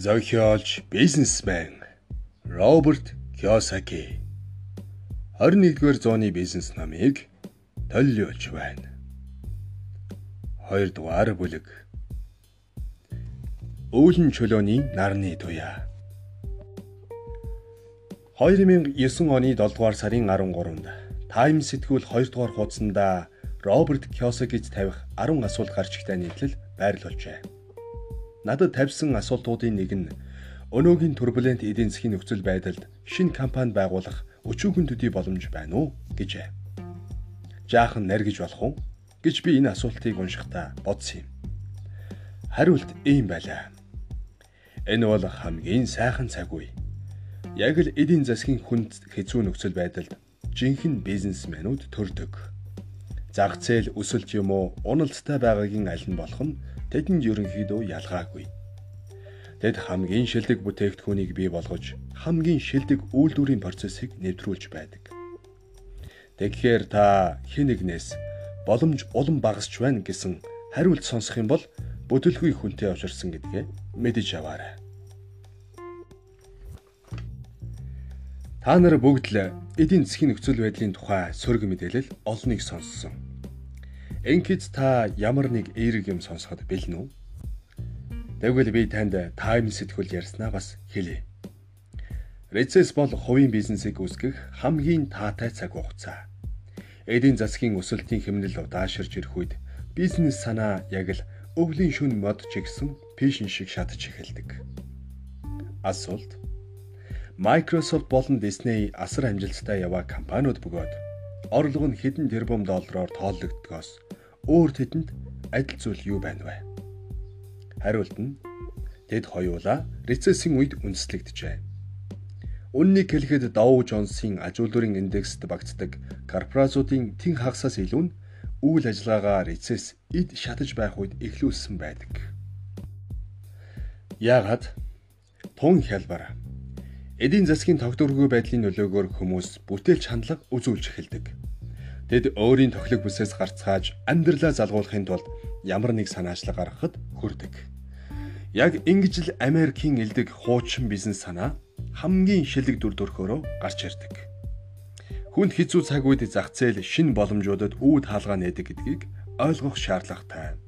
зохиолч бизнесмен Роберт Кiyosaki 21-р зууны бизнес номыг төлөөлж байна. 2 дугаар бүлэг Өвлөн чөлөөний нарны туяа 2009 оны 7 дугаар сарын 13-нд Time сэтгүүл 2 дугаар хуудсанда Роберт Кiyosaki-д тавих 10 асуулт гарч ихтэй нийтлэл байрлуулжээ надад тавьсан асуултуудын нэг нь өнөөгийн турбулент эдийн засгийн нөхцөл байдалд шинэ компани байгуулах өчүүхэн төдий боломж байна уу гэж. Жаахан наргиж болох уу гэж би энэ асуултыг уншихдаа бодсон юм. Хариулт ийм байлаа. Энэ бол хамгийн сайхан цаг үе. Яг л эдийн засгийн хүнд хэцүү нөхцөл байдалд жинхэнэ бизнесмэнүүд төрдөг. Зах зээл өсөлт юм уу, уналттай байгаагийн аль нь болох нь тэдэнд ерөнхийдөө ялгаагүй. Тэд хамгийн шилдэг бүтээгдэхүүнийг бий болгож хамгийн шилдэг үйлдвэрийн процессыг нэвтрүүлж байдаг. Тэгэхээр та хэн нэгнээс боломж улам багасч байна гэсэн хариулт сонсох юм бол бүдэлгүй хүнтэй авчирсан гэдгээ мэдэж аваарай. Та нар бүгд л эдийн засгийн нөхцөл байдлын тухай сөрөг мэдээлэл олныг сонссон. Ингээд та ямар нэг эерэг юм сонсоход бэлэн үү? Тэгвэл би танд тайм сэтгүүл ярьснаа бас хэлье. Рецесс бол хувийн бизнесийг үүсгэх хамгийн таатай цаг хугацаа. Эдийн засгийн өсөлтийн хэмнэл удаашрж ирэх үед бизнес санаа яг л өвлийн шүн мод чигсэн пишн шиг шатж эхэлдэг. Асуулт Microsoft болон Disney асар амжилттай яваа компаниуд бөгөөд орлого нь хэдэн тэрбум доллараар тооллогддгоос өөр тэдэнд адил зүйл юу байна вэ? Хариулт нь тэд хоёулаа рецессийн үед үндэслэгдэжээ. Үннийг хэлэхэд Dow Jones-ийн аж үйлдвэрийн индексд багтдаг корпорациудын тэн хагасаас илүү нь үйл ажиллагаагаа рецесс эд шатаж байх үед эхлүүлсэн байдаг. Яагаад тун хялбар эдийн засгийн тогтворгүй байдлын нөлөөгөөр хүмүүс бүтээлч хандлага үзүүлж эхэлдэг. Тэд өөрийн тохилог бүсээс гарцгааж амьдралаа залгуулахын тулд ямар нэг санаачлаг гаргахад хүрдэг. Яг ингэж л Америкийн элдэг хуучин бизнес санаа хамгийн шилэг дүр төрхөөрөө гарч ирдэг. Хүнд хэцүү цаг үед зах зээл шин боломжуудад үүд хаалгаа нээдэг гэдгийг ойлгох шаардлагатай.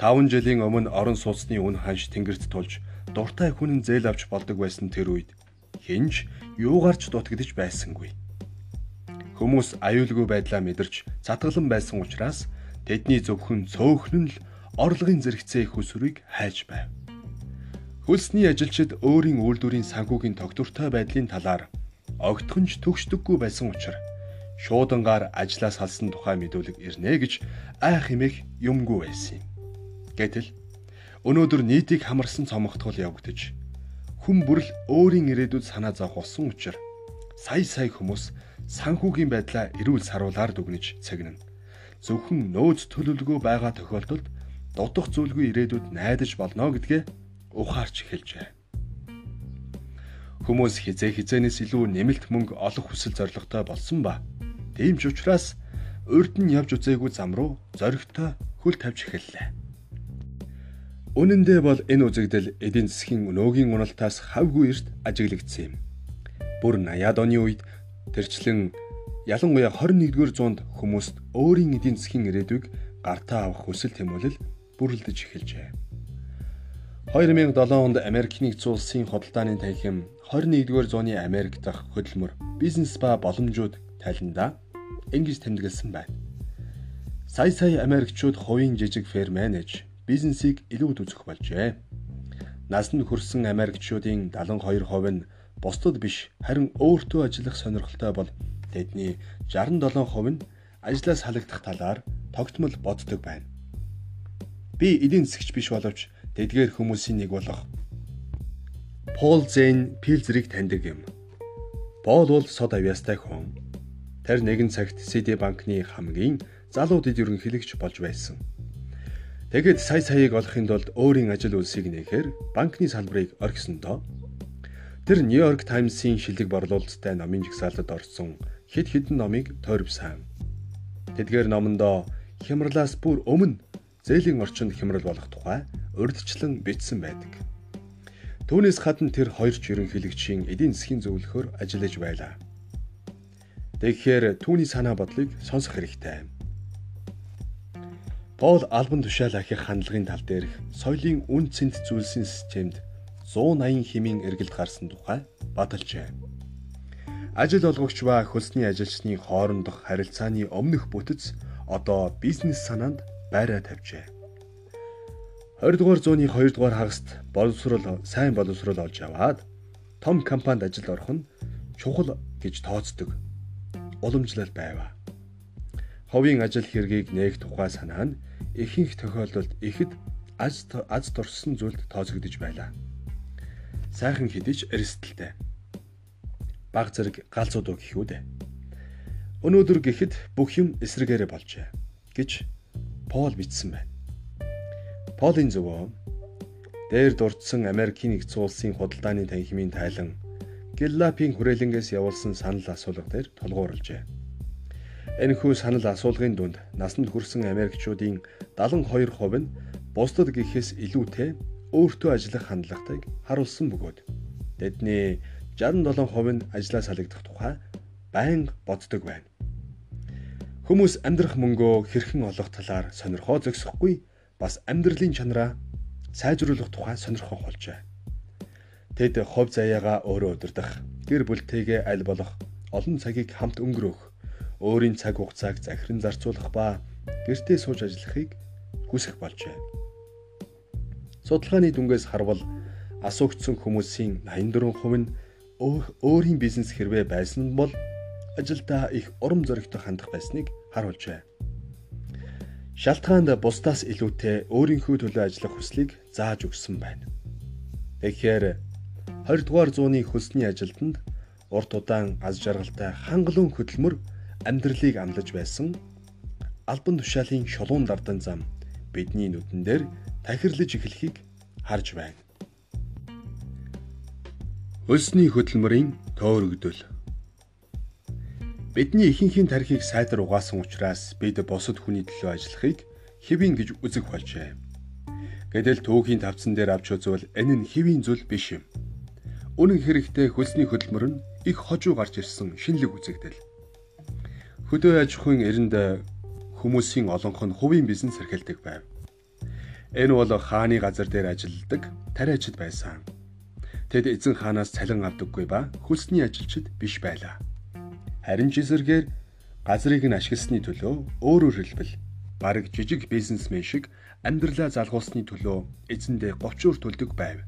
5 жилийн өмнө орон сууцны үн ханш тэнгэрт тулж дуртай хүн зээл авч болдог байсан тэр үед хинж юугаарч дутагдж байсангүй. Хүмүүс аюулгүй байдлаа мэдэрч цатгалан байсан учраас тэдний зөвхөн цөөхнөн л орлогын зэрэгцээ их өсвөрийг хайж байв. Хөлсний ажилчид өөрийн үйлдвэрийн санхүүгийн тогтвортой байдлын талаар огтхонч төгсдөггүй байсан учраас шуудангаар ажлаа салсан тухай мэдүүлэг ирнэ гэж айх хэмээх юмгүй байсан юм. Гэтэл өнөөдөр нийтийг хамарсан цомогтгол явагдаж хүн бүрл өөрийн ирээдүйд санаа зовх болсон учраас сая сая хүмүүс санхүүгийн байдлаа эрүүл саруулаар дүгнэж цагнана. Зөвхөн нөөц төлөвлөгөө байгаа тохиолдолд дутах зүйлгүй ирээдүйд найдаж болно гэдгээ ухаарч эхэлжээ. Хүмүүс хизээ хизээнээс илүү нэмэлт мөнгө олох хүсэл зоригтой болсон ба тийм ч учраас урд нь явж үзээгүй зам руу зоригтой хөл тавьж эхэллээ. Үнэн дээр бол энэ үзэгдэл эдийн засгийн өнөөгийн уналтаас хавгүй эрт ажиглагдсан юм. Бүр 80-аад оны үед Тэрчлэн ялангуяа 21-р зуунд хүмүүст өөрийн эдийн засгийн ирээдүйг гартаа авах хүсэл тэмүүлэл бүрлдэж эхэлжээ. 2007 онд Америкийн нэгдсэн улсын худалдааны танхим 21-р зууны Америк дахь хөдөлмөр бизнес ба боломжууд тайландаа ингэж тэмдэглэсэн байна. Сая сая Америкчууд хувийн жижиг ферм менеж бизнесийг илүүд үзэх болжээ. Насанд хүрсэн Америкчуудын 72% нь бусдад биш харин өөртөө ажиллах сонирхолтой бол тэдний 67% нь ажлаас халагдах талаар тогтмол боддог байна. Би эдийн засгч биш боловч тэдгээр хүмүүсийн нэг болох Пол Зейн Пилзерийг таньдаг юм. Пол бол сод авьяастай хүн. Тэр нэгэн цагт CD банкны хамгийн залуу дэд ерөнхийлөгч болж байсан. Тэгэд сая саяыг олохын тулд өөрийн ажил үйлсийг нээхээр банкны салбарыг орхисондоо Тэр Нью-Йорк Таймс-ийн шилдэг борлуулалттай номын жагсаалтад орсон хэд хэдэн номыг тойрвсан. Тэдгээр номондоо хямралаас бүр өмнө зээлийн орчинд хямрал болох тухай урьдчилан бичсэн байдаг. Түүнээс гадна тэр хоёр ч ерөнхийлөгчийн эдийн засгийн зөвлөхөөр ажиллаж байлаа. Тэгэхээр түүний санаа бодлыг сонсох хэрэгтэй. Пол албан тушаал ахих хандлагын тал дээрх соёлын үн цэнд зүйлсийн системд 180 хэмийн эргэлт гарсан тухай баталжээ. Ажил олгогч ба хөлсний ажилчны хоорондох харилцааны өмнөх бүтэц одоо бизнес санаанд байраа тавьжээ. 20 дугаар зууны 2 дугаар хагаст боловсрол сайн боловсрол олж аваад том компанид ажилд орох нь чухал гэж тооцдог уламжлал байв. Ховын ажил хэргийг нээх тухай санаа нь ихэнх тохиолдолд ихэд аз аз дурсан зүйлд тооцогдож байлаа. Сайхан хэдиж эрсдэлтэй. Баг зэрэг галзуудуу гэх үү дээ. Өнөөдөр гэхэд бүх юм эсрэгээрээ болжээ гэж Пол бичсэн байна. Полын зөвөө дээр дурдсан Америкийн нэгдсэн улсын худалдааны танхимын тайлан Гэллапийн хүрээлэнгээс явуулсан санал асуулга дээр тулгуурлажээ. Энэхүү санал асуулгын дунд насанд хүрсэн Америкчуудын 72% нь бусдад гэхээс илүүтэй өөртөө ажиллах хандлагатайг харуулсан бөгөөд тэдний 67% нь ажлаа салгадах тухай байнга боддог байна. Хүмүүс амьдрах мөнгөө хэрхэн олох талаар сонирхоо зогсохгүй бас амьдралын чанараа сайжруулах тухай сонирхох болжээ. Тэд хов заяагаа өөрөө удирдах, гэр бүлтэйгээ аль болох олон цагийг хамт өнгөрөөх, өөрийн цаг хугацааг захиран зарцуулах ба гэртээ сууж ажиллахыг хүсэх болжээ. Судалгааны дүнгээс харвал асуугдсан хүмүүсийн 84% нь өөрийн бизнес хэрвээ байсан бол ажилдаа их урам зоригтой хандах байсныг харуулжээ шалтгаанд бусдаас илүүтэй өөрийнхөө төлөө ажиллах хүслийг зааж өгсөн байна. Тэгэхээр 20 дугаар зууны хөлсний ажилтнанд урт удаан аз жаргалтай хангалуун хөдөлмөр амьдралыг амлаж байсан албан тушаалын шулуун дардан зам бидний нүдэн дээр тахирлаж эхлэхийг харж байна. Хөлсний хөдөлмөрийн төөрөгдөл Бидний ихэнхийн тархийг сайдар угаасан учраас бид босод хүний төлөө ажиллахыг хэвийн гэж үзэх болжээ. Гэтэл түүхийн тавцан дээр авч үзвэл энэ нь хэвийн зүйл биш юм. Үнэн хэрэгтээ хөлсний хөдөлмөр нь их хожуу гарч ирсэн шинэлэг үзэгдэл. Хөдөө аж ахуйн эрэнд хүмүүсийн олонх нь хувийн бизнес эрхэлдэг байв. Энэ бол хааны газар дээр ажилладаг тариачид байсан. Тэд эзэн хаанаас цалин авдаггүй ба хөлсний ажилчид биш байлаа. Харин ч эсэргээр газрыг нь ашигласны төлөө өөрөөр хэлбэл бараг жижиг бизнесмен шиг амьдралаа залгуулсны төлөө эзэндээ говчуур төлдөг байв.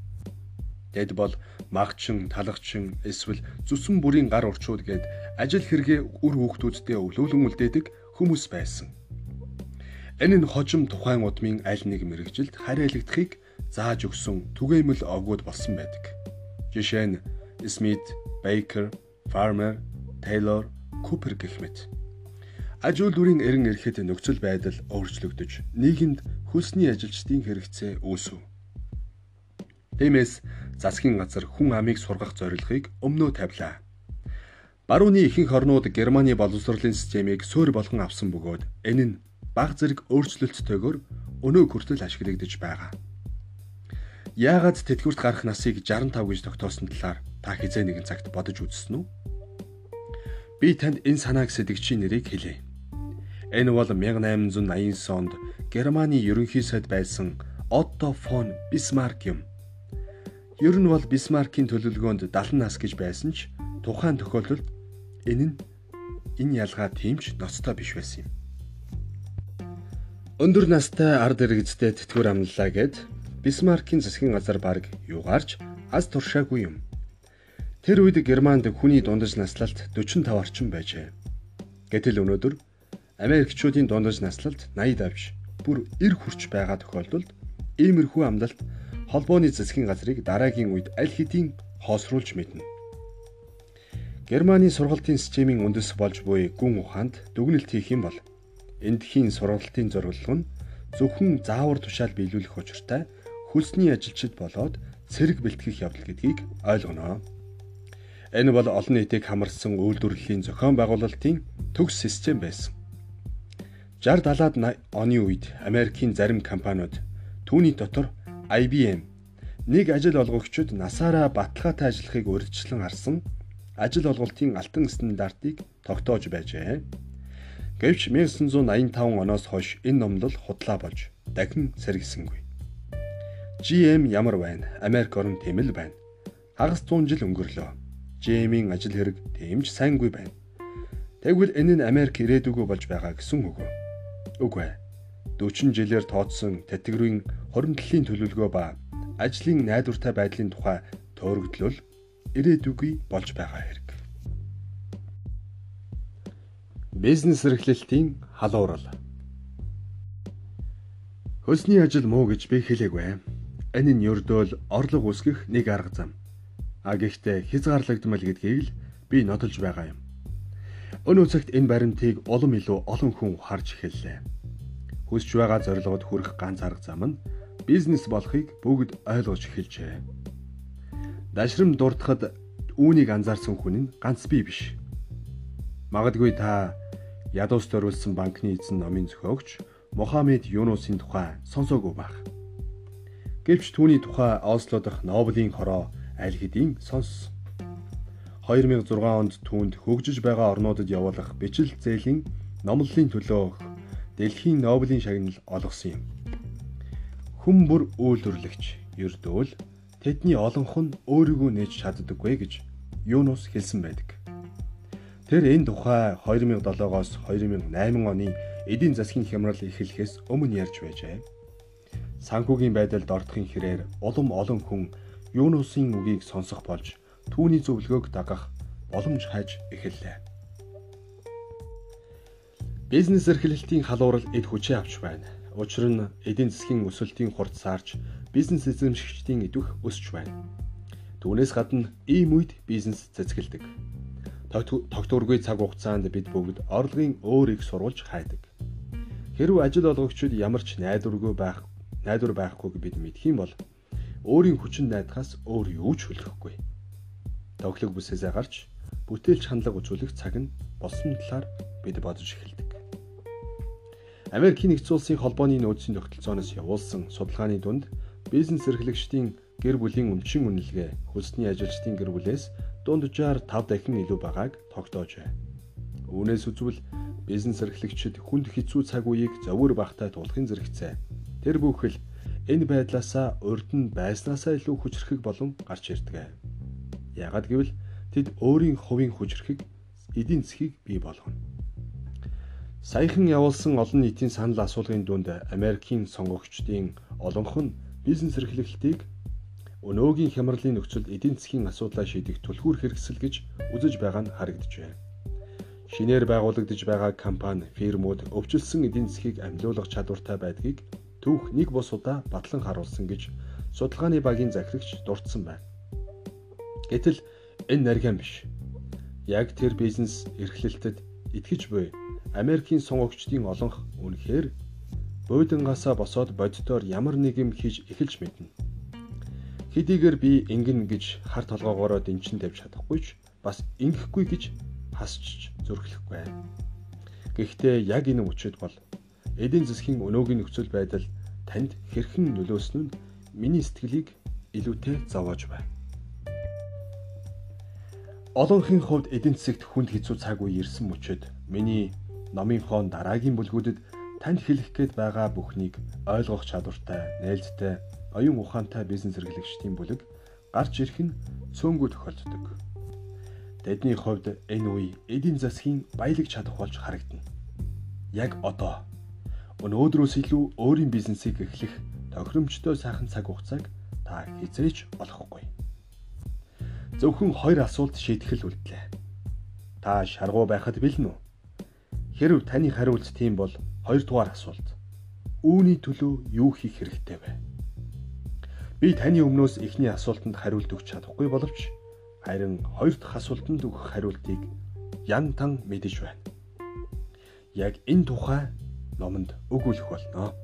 Тэд бол магчин, талагчин, эсвэл зүсэн бүрийн гар урчууд гээд ажил хэрэгээ үр хүүхдүүдтэй өвлүүлэн үлдээдэг хүмүүс байсан. Энэ нь хожим тухайн удмын аль нэг мэрэгжилд хариалагдахыг зааж өгсөн түгээмэл огууд болсон байдаг. Жишээ нь Смит, Бейкер, Farmer, Taylor, Cooper гэх мэт. Аж үйлдвэрийн эрен эрэхэд нөхцөл байдал өөрчлөгдөж, нийгэмд хөлсний ажилчдын хэрэгцээ үүсв. Тиймээс засгийн газар хүн амыг сургах зорилгыг өмнөө тавилаа. Барууны ихэнх орнууд Германы боловсролын системийг суурь болгон авсан бөгөөд энэ нь баг зэрэг өөрчлөлттөйгөр өнөө хүртэл ашиглагдаж байгаа. Яагаад тэтгэврт гарах насыг 65 гэж тогтоосон талаар та хизээ нэгэн цагт бодож үзсэн үү? Би танд энэ санааг сэтгчийн нэрийг хэлье. Энэ бол 1889 онд Германы ерөнхий сайд байсан Отто фон Бисмарк юм. Ер нь бол Бисмаркийн төлөвлөгөөнд 70 нас гэж байсан ч тухайн тохиолдолд энэ нь энэ ялгаа тимч ноцтой биш байсан юм. Өндөр настай ард иргэдтэй тэтгэвэр амлалаа гэд Бисмаркийн засгийн газар баг юугаарч аз туршаагүй юм. Тэр үед Германд хүний дундаж наслалт 45 орчим байжээ. Гэтэл өнөөдөр Америкчуудын дундаж наслалт 80 давж бүр 90 хүрч байгаа тохиолдолд иймэрхүү амлалт холбооны засгийн газрыг дараагийн үед аль хэдийн хоосруулж мэднэ. Германы сургалтын системийн үндэс болж буй гүн ухаанд дүгнэлт хийх юм бол эндхийн сургалтын зорилго нь зөвхөн заавар тушаал биелүүлэх учиртай хөлсний ажилчид болоод цэрэг бэлтгэх явдал гэдгийг ойлгоно. Энэ бол олон нийтийг хамарсан үйлдвэрлэлийн зохион байгуулалтын төгс систем байсан. 60 70-ад оны үед Америкийн зарим компаниуд түүний дотор IBM, нэг ажил олгогчид насаараа баталгаатай ажиллахыг урьдчилан харсан ажил олголтын алтан стандартыг тогтоож байжээ. Гэвч 1985 оноос хойш энэ номлол худлаа болж дахин сэргисэнгүй. GM ямар байна? Америк орн тийм л байна. Хагас 100 жил өнгөрлөө. GM-ийн ажил хэрэг ч сайнгүй байна. Тэгвэл энэ нь Америк ирээдүгөө болж байгаа гэсэн үг үү? Үгүй ээ. 40 жилээр тооцсон тэтгэврийн хоримтлалын төлөвлөгөө ба ажлын найдвартай байдлын тухай төөрөгдлөл ирээдүгий болж байгаа хэрэг. Бизнес эрхлэлтийн халуурал. Хөлсний ажил муу гэж би хэлээгүй. Энэ нь ердөөл орлого үүсгэх нэг арга зам. А гэхдээ хязгаарлагдмал гэдгийг л би нотолж байгаа юм. Өнөө цагт энэ баримтыг улам илүү олон хүн харж эхэллээ. Хүсж байгаа зорилгод хүрэх ганц арга зам нь бизнес болохыг бүгд ойлгож эхэлжээ. Дашрам дуртахад үүнийг анзаарсан хүн нь ганц би биш. Магадгүй та ядуус төрүүлсэн банкны эзэн номын зохиогч Мохаммед Юнусын тухай сонсоогүй байх. Гэвч түүний тухай Осло дахь Нобелийн хороо аль хэдийн сонссон. 2006 онд түүнд хөгжиж байгаа орнуудад явуулах бичил зээлийн номлолын төлөө Дэлхийн Нобелийн шагнал олгосон юм. Хүн бүр үйлдвэрлэгч ердөөл тэдний олонх нь өөрийгөө нээж чаддаггүй гэж Юнус хэлсэн байдаг. Тэр энэ тухай 2007-оос 2008 оны эдийн засгийн хямрал эхлэхээс өмнө ярьж байжээ. Санхүүгийн байдалд ордохын хэрээр улам олон хүн Юнусын үгийг сонсох болж түүний зөвлөгөөг дагах боломж хайж эхэллээ. Бизнес эрхлэлтийн халуурал эд хүчээ авч байна. Учир нь эдийн засгийн өсөлтийн хурд саарч бизнес эзэмшигчдийн идвэх өсч байна. Түүнээс гадна ийм үед бизнес цэцгэлдэг тогтворгүй цаг хугацаанд бид бүгд орлогын өөр их сурвалж хайдаг. Хэрвээ ажил олгогчид ямар ч найдваргүй байх найдвар байхгүйг бид мэдх юм бол өөрийн хүчин найдахаас өөр юу ч хөлөхгүй. Тоглог бүсээсээ гарч бүтээлч хандлага үзүүлэх цаг нь болсон талаар бид бодож эхэлдэг. Америкийн нэгдсэн улсын холбооны нөөцийн тогтолцооноос явуулсан судалгааны дунд бизнес эрхлэгчдийн гэр бүлийн өмчин үнэлгээ хөлсний ажилчдын гэр бүлээс дунджаар 5 дахин илүү байгааг тогтоожээ. Үүнээс үзвэл бизнес эрхлэгчид хүнд хэцүү цаг үеийг зөвөр багтай тулахын зэрэгцээ. Тэр бүхэл энэ байдлаасаа урд нь байснаасаа илүү хүчрэхэг болон гарч ирдэг. Яагад гэвэл тэд өөрийн хувийн хүчрэхэг эдийн засгийг бий болгоно. Саяхан явуулсан олон нийтийн санал асуулгын дунд Америкийн сонгогчдын олонх нь бизнес эрхлэлтийг өнөөгийн хямралын нөхцөлд эдийн засгийн асуудлаа шийдэх түлхүүр хэрэгсэл гэж үзэж байгаа нь харагджээ. Шинээр байгуулагдж байгаа компани, фирмууд өвчлсөн эдийн засгийг амжуулах чадвартай байдгийг түүх нэг бус удаа батлан харуулсан гэж судалгааны багийн захирагч дурдсан байна. Гэтэл энэ нарийн биш. Яг тэр бизнес эрхлэлтэд итгэж буй Америкийн сонгогчдын олонх үнэхээр буудангаасаа босоод боддоор ямар нэг юм хийж эхэлж мэднэ Хэдийгээр би ингэн гэж хар толгоогоороо дэнчин тавьж чадахгүй ч бас ингэхгүй гэж хасч зөрөглөхгүй. Гэхдээ яг энэ үчид бол эдийн засгийн өнөөгийн нөхцөл байдал танд хэрхэн нөлөөсөн нь миний сэтгэлийг илүүтэй зовоож байна. Олонхын хувьд эдийн засагт хүнд хэцүү цаг үе ирсэн мөчөд миний номын хон дараагийн бүлгүүдэд танд хэлэх гээд байгаа бүхнийг ойлгох чадвартай, нээлттэй оюун ухаантай бизнес эрхлэгчдийн бүлэг гарч ирэх нь цөөнгүй тохиолддог. Тэдний хувьд энэ үе эдийн засгийн баялаг чадах болж харагдана. Яг одоо өнөөдрөөс илүү өөрийн бизнесийг эхлэх тохиромжтой сайхан цаг хугацааг та хизээч олохгүй. Зөвхөн хоёр асуулт шийдэх л үлдлээ. Та шаргуу байхад бэлэн үү? Хэрв таны хариулт тийм бол хоёрдугаар асуулт. Үүний төлөө юу хийх хэрэгтэй вэ? Би таны өмнөөс эхний асуултанд хариулт өгч чадахгүй боловч харин хоёр дахь асуултанд өгөх хариултыг ян тан мэдэж байна. Яг энэ тухай номонд өгүүлэх болно.